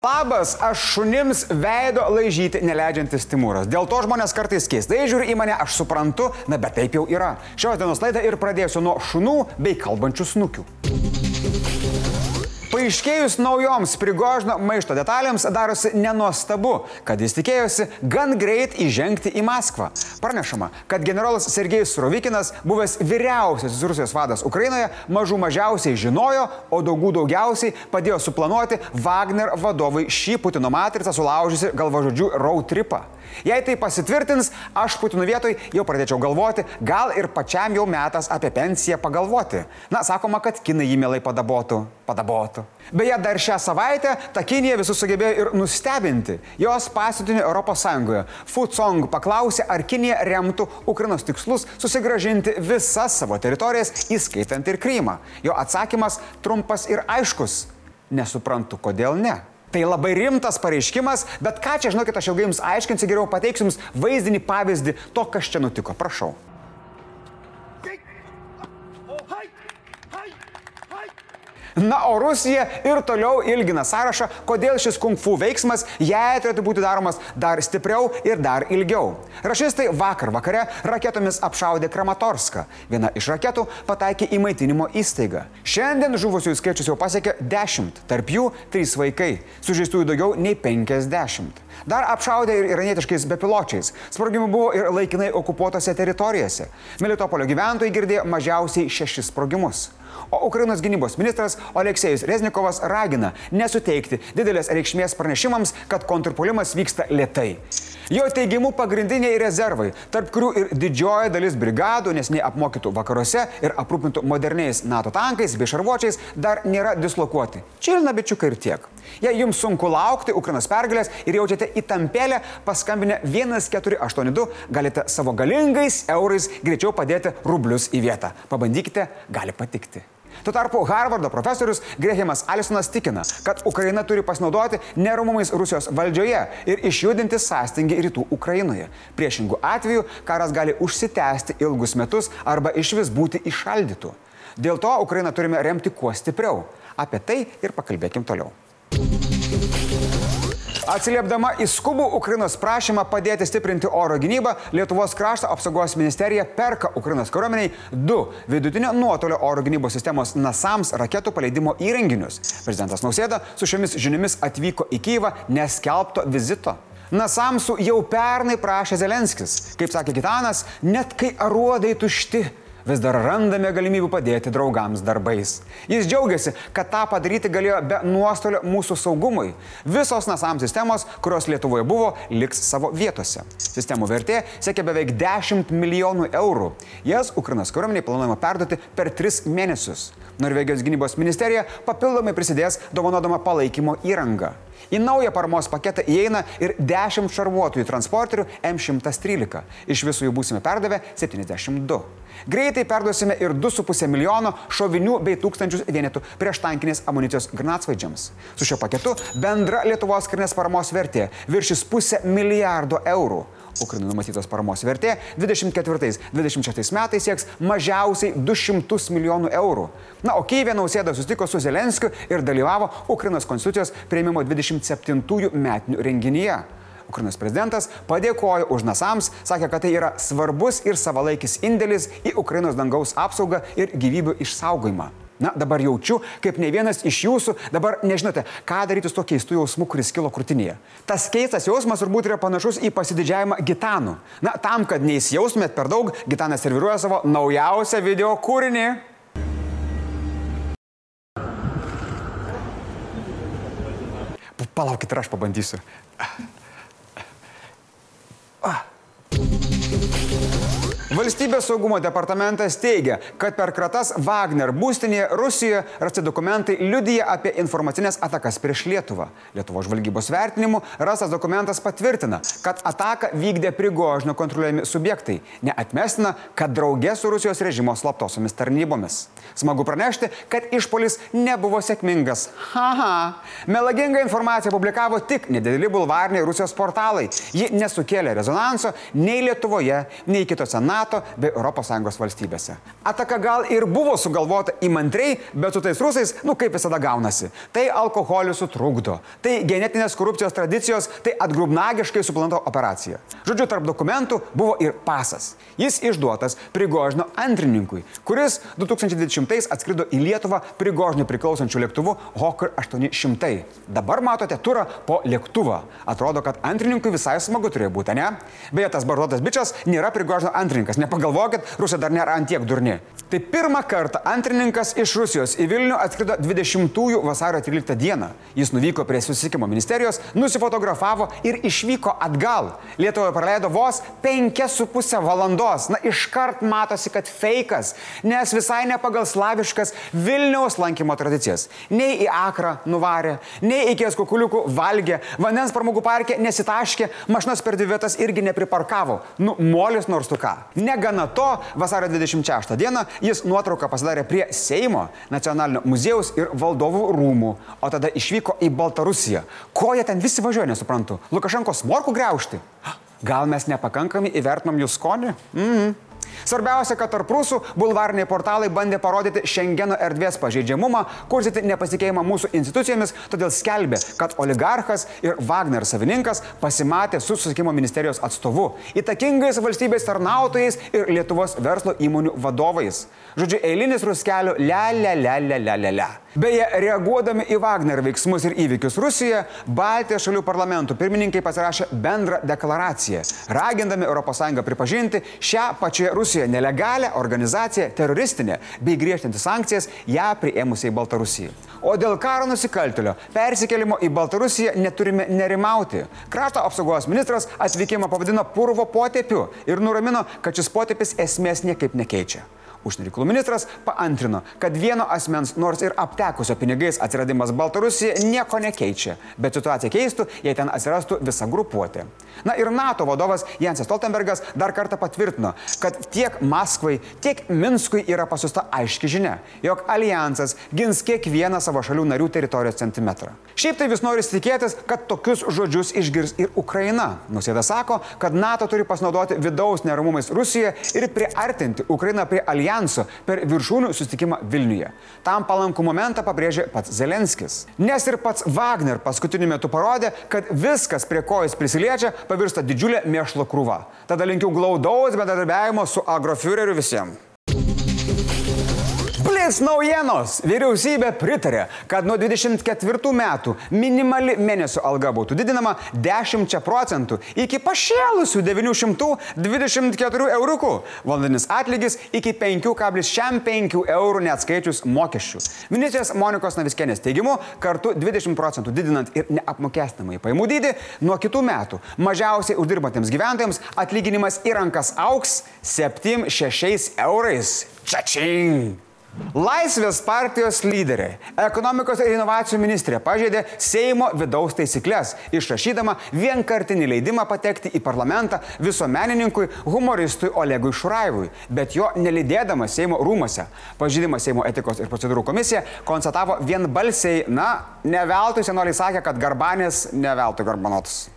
Labas, aš šunims veido laižyti neleidžiantis Timūras. Dėl to žmonės kartais keistai žiūri į mane, aš suprantu, na bet taip jau yra. Šios dienos laidą ir pradėsiu nuo šunų bei kalbančių snukių. Paaiškėjus naujoms prigožno maišto detalėms darosi nenuostabu, kad jis tikėjosi gan greit įžengti į Maskvą. Pranešama, kad generolas Sergejus Surovikinas, buvęs vyriausiasis Rusijos vadas Ukrainoje, mažų mažiausiai žinojo, o daugų daugiausiai padėjo suplanuoti Wagner vadovui šį Putino matricą sulaužysi galvažodžių road tripą. Jei tai pasitvirtins, aš Putino vietoj jau pradėčiau galvoti, gal ir pačiam jau metas apie pensiją pagalvoti. Na, sakoma, kad kinai jį mielai padabotų. Padabotų. Beje, dar šią savaitę ta Kinija visus sugebėjo ir nustebinti. Jos pasiuntinė ES Futsong paklausė, ar Kinija remtų Ukrainos tikslus susigražinti visas savo teritorijas, įskaitant ir Krymą. Jo atsakymas trumpas ir aiškus. Nesuprantu, kodėl ne. Tai labai rimtas pareiškimas, bet ką čia, žinokit, aš ilgai jums aiškinsiu, geriau pateiksiu jums vaizdinį pavyzdį to, kas čia nutiko. Prašau. Na, o Rusija ir toliau ilgina sąrašą, kodėl šis kung fu veiksmas jai turėtų būti daromas dar stipriau ir dar ilgiau. Rašistai vakar vakare raketomis apšaudė Kramatorską. Viena iš raketų pataikė į maitinimo įstaigą. Šiandien žuvusiųjų skaičius jau pasiekė 10, tarp jų 3 vaikai, sužeistųjų daugiau nei 50. Dar apšaudė ir iranietiškais bepiločiais. Sprogimų buvo ir laikinai okupuotose teritorijose. Melitopolio gyventojai girdėjo mažiausiai 6 sprogimus. O Ukrainos gynybos ministras Oleksijus Reznikovas ragina nesuteikti didelės reikšmės pranešimams, kad kontrpolimas vyksta lietai. Jo teigimu pagrindiniai rezervai, tarp kurių ir didžioji dalis brigadų, nes neapmokytų vakaruose ir aprūpintų moderniais NATO tankais bei šarvuočiais, dar nėra dislokuoti. Čilina bičiukai ir tiek. Jei jums sunku laukti Ukrainos pergalės ir jaučiate įtampėlę, paskambinę 1482 galite savo galingais eurais greičiau padėti rublius į vietą. Pabandykite, gali patikti. Tuo tarpu Harvardo profesorius Grehemas Alisonas tikina, kad Ukraina turi pasinaudoti neramumais Rusijos valdžioje ir išjudinti sąstingį rytų Ukrainoje. Priešingų atveju karas gali užsitęsti ilgus metus arba iš vis būti išaldytų. Dėl to Ukrainą turime remti kuo stipriau. Apie tai ir pakalbėkim toliau. Atsiliepdama į skubų Ukrainos prašymą padėti stiprinti oro gynybą, Lietuvos krašto apsaugos ministerija perka Ukrainos kariuomeniai du vidutinio nuotolio oro gynybos sistemos NASAMS raketų paleidimo įrenginius. Prezidentas Nausėda su šiomis žiniomis atvyko į Kyivą neskelbto vizito. Nasamsų jau pernai prašė Zelenskis. Kaip sakė Gitanas, net kai aruodai tušti, vis dar randame galimybių padėti draugams darbais. Jis džiaugiasi, kad tą padaryti galėjo be nuostolio mūsų saugumui. Visos NASAM sistemos, kurios Lietuvoje buvo, liks savo vietose. Sistemų vertė siekia beveik 10 milijonų eurų. Jas Ukrainos kariuomeniai planuojama perduoti per 3 mėnesius. Norvegijos gynybos ministerija papildomai prisidės dovanodama palaikymo įrangą. Į naują paramos paketą įeina ir 10 šarvuotojų transporterių M113. Iš visų jų būsime perdavę 72. Greitai perduosime ir 2,5 milijono šovinių bei tūkstančius vienetų prieš tankinės amunicijos granatsvaidžiams. Su šio paketu bendra Lietuvos karinės paramos vertė viršys pusę milijardo eurų. Ukrainai numatytos paramos vertė 24-26 metais sieks mažiausiai 200 milijonų eurų. Na, o Kyivė nausėda susitiko su Zelenskiu ir dalyvavo Ukrainos konstitucijos prieimimo 27-ųjų metinių renginyje. Ukrainos prezidentas padėkojo už NASAMS, sakė, kad tai yra svarbus ir savalaikis indėlis į Ukrainos dangaus apsaugą ir gyvybių išsaugojimą. Na, dabar jaučiu, kaip ne vienas iš jūsų dabar nežinote, ką daryti su to keistu jausmu, kuris kilo krūtinėje. Tas keistas jausmas turbūt yra panašus į pasididžiavimą gitanų. Na, tam, kad neįsijaustumėt per daug, gitanas serviruoja savo naujausią video kūrinį. Palaukit ir aš pabandysiu. Valstybės saugumo departamentas teigia, kad per kratas Wagner būstinėje Rusijoje rasti dokumentai liudyja apie informacinės atakas prieš Lietuvą. Lietuvo žvalgybos vertinimu rastas dokumentas patvirtina, kad ataką vykdė prigožnio kontroliuojami subjektai. Neatmestina, kad draugė su Rusijos režimo slaptosiomis tarnybomis. Smagu pranešti, kad išpolis nebuvo sėkmingas. Haha. Melagingą informaciją publikavo tik nedideli bulvariniai Rusijos portalai. Ji nesukėlė rezonanso nei Lietuvoje, nei kitose NATO NATO bei ES valstybėse. Ataka gal ir buvo sugalvota įmantriai, bet su tais rusais, nu kaip visada gaunasi. Tai alkoholius sutrukdo, tai genetinės korupcijos tradicijos, tai atgrubnagiškai suplanto operacija. Žodžiu, tarp dokumentų buvo ir pasas. Jis išduotas Prigožino antrininkui, kuris 2020 atskrido į Lietuvą Prigožinui priklausančių lėktuvų Hawker 800. Dabar matote turą po lėktuvą. Atrodo, kad antrininkui visai smagu turėjo būti, ne? Beje, tas barzdotas bičias nėra Prigožino antrininkas. Nepagalvokit, Rusija dar nėra antiek durni. Tai pirmą kartą antrininkas iš Rusijos į Vilnių atskrido 20 vasario 13 dieną. Jis nuvyko prie susisiekimo ministerijos, nusifotografavo ir išvyko atgal. Lietuvoje praleido vos 5,5 valandos. Na, iškart matosi, kad fejkas, nes visai ne pagal slaviškas Vilniaus lankymo tradicijas. Nei į Akrą nuvarė, nei iki Eskukuliukų valgė, vandens pramogų parke nesitaškė, mašinas per dvi vietas irgi nepriparkavo. Nu, molis nors tu ką. Negana to, vasario 26 dieną jis nuotrauką pasidarė prie Seimo, nacionalinio muziejaus ir valdovų rūmų, o tada išvyko į Baltarusiją. Ko jie ten visi važiuoja, nesuprantu. Lukašenkos morkų greušti? Gal mes nepakankamai įvertinom jų skonį? Mhm. Svarbiausia, kad tarp rusų bulvariniai portalai bandė parodyti Schengeno erdvės pažeidžiamumą, kursyti nepasikeimą mūsų institucijomis, todėl skelbė, kad oligarchas ir Wagner savininkas pasimatė su susikimo ministerijos atstovu, įtakingais valstybės tarnautojais ir Lietuvos verslo įmonių vadovais. Žodžiu, eilinis ruskelio le le le le le le le. Beje, reaguodami į Wagner veiksmus ir įvykius Rusijoje, Baltijos šalių parlamentų pirmininkai pasirašė bendrą deklaraciją, ragindami ES pripažinti šią pačią Rusijoje nelegalią organizaciją teroristinę bei griežtinti sankcijas ją prieimusiai Baltarusijai. O dėl karo nusikaltelio persikelimo į Baltarusiją neturime nerimauti. Krašto apsaugos ministras atvykimą pavadino purvo potėpiu ir nuramino, kad šis potėpis esmės niekaip nekeičia. Užsienio reikalų ministras paantrino, kad vieno asmens, nors ir aptekusio pinigais atsiradimas Baltarusijoje nieko nekeičia, bet situacija keistų, jei ten atsirastų visa grupuotė. Na ir NATO vadovas Jensas Stoltenbergas dar kartą patvirtino, kad tiek Maskvai, tiek Minskui yra pasiusta aiški žinia, jog alijansas gins kiekvieną savo šalių narių teritorijos centimetrą. Šiaip tai vis nori tikėtis, kad tokius žodžius išgirs ir Ukraina. Nusėda sako, kad NATO turi pasinaudoti vidaus neramumais Rusijoje ir priartinti Ukrainą prie alijanso alijanso per viršūnių susitikimą Vilniuje. Tam palankų momentą pabrėžė pats Zelenskis. Nes ir pats Wagner paskutiniu metu parodė, kad viskas, prie ko jis prisiliečia, pavirsta didžiulė mėšlo krūva. Tada linkiu glaudaus bendradarbiavimo su agrofiureriu visiems. Blitz naujienos. Vyriausybė pritarė, kad nuo 24 metų minimali mėnesio alga būtų didinama 10 procentų iki pašėlusių 924 eurų. Valandinis atlygis iki 5,5 eurų neatskaičius mokesčių. Ministrės Monikos Naviskienės teigimu, kartu 20 procentų didinant ir neapmokestinamai paimų dydį, nuo kitų metų mažiausiai uždirbantiems gyventojams atlyginimas į rankas auks 7-6 eurais. Čačing! Laisvės partijos lyderė, ekonomikos ir inovacijų ministrė pažeidė Seimo vidaus taisyklės, išrašydama vienkartinį leidimą patekti į parlamentą visuomenininkui, humoristui Olegui Šuraivui, bet jo nelydėdama Seimo rūmose. Pažydimą Seimo etikos ir procedūrų komisija konstatavo vienbalsiai, na, ne veltui senoliai sakė, kad garbanės ne veltui garbanotus.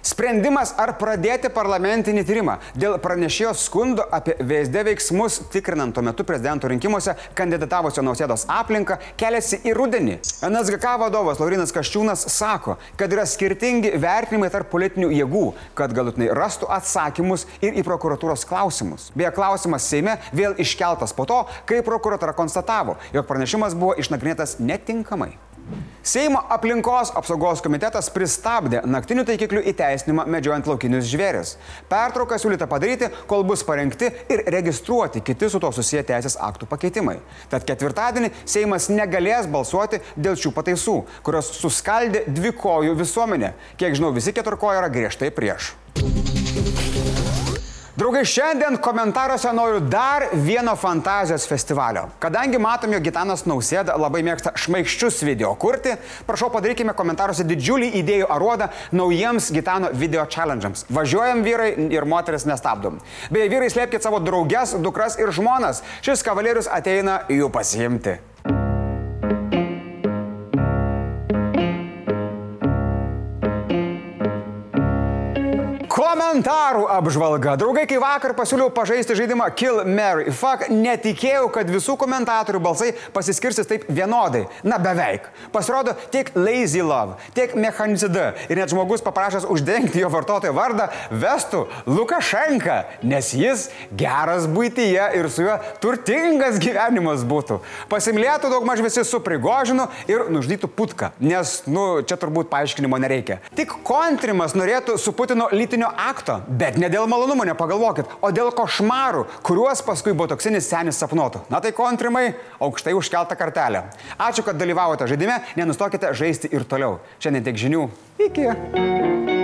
Sprendimas ar pradėti parlamentinį tyrimą dėl pranešėjo skundo apie VSD veiksmus tikrinant tuo metu prezidento rinkimuose kandidatavusio nausėdos aplinką keliasi į rudenį. NSGK vadovas Laurinas Kaščiūnas sako, kad yra skirtingi vertinimai tarp politinių jėgų, kad galutinai rastų atsakymus ir į prokuratūros klausimus. Beje, klausimas Seime vėl iškeltas po to, kai prokuratūra konstatavo, jog pranešimas buvo išnagrinėtas netinkamai. Seimo aplinkos apsaugos komitetas pristabdė naktinių taikiklių įteisinimą medžiojant laukinius žvėris. Pertrauką siūlyta padaryti, kol bus parengti ir registruoti kiti su to susiję teisės aktų pakeitimai. Tad ketvirtadienį Seimas negalės balsuoti dėl šių pataisų, kurios suskaldė dvikojų visuomenę. Kiek žinau, visi keturkojo yra griežtai prieš. Draugai, šiandien komentaruose noriu dar vieno fantazijos festivalio. Kadangi matom, jog Gitanas Nausėda labai mėgsta šmaikščius video kurti, prašau padarykime komentaruose didžiulį idėjų aruodą naujiems Gitano video challenge'ams. Važiuojam vyrai ir moteris nestabdom. Beje, vyrai slėpkite savo drauges, dukras ir žmonas. Šis kavalierius ateina jų pasiimti. Apžvalga. Draugai, kai vakar pasiūliau pažaisti žaidimą Kill Mary Fuck, netikėjau, kad visų komentatorių balsai pasiskirsis taip vienodai. Na beveik. Pasirodo, tiek Lazy Love, tiek Mechanicida ir net žmogus paprašęs uždengti jo vartotojo vardą vestų Lukašenka, nes jis geras būtyje ir su juo turtingas gyvenimas būtų. Pasimlėtų daug maž visi su prigožinu ir nužudytų putką, nes, nu, čia turbūt paaiškinimo nereikia. Tik kontrimas norėtų su Putino lytinio akto, bet ne dėl malonumo, nepagalvokit, o dėl košmarų, kuriuos paskui botoksinis senis sapnuotų. Na tai kontrimai, aukštai užkeltą kartelę. Ačiū, kad dalyvavote žaidime, nenustokite žaisti ir toliau. Šiandien tiek žinių. Iki.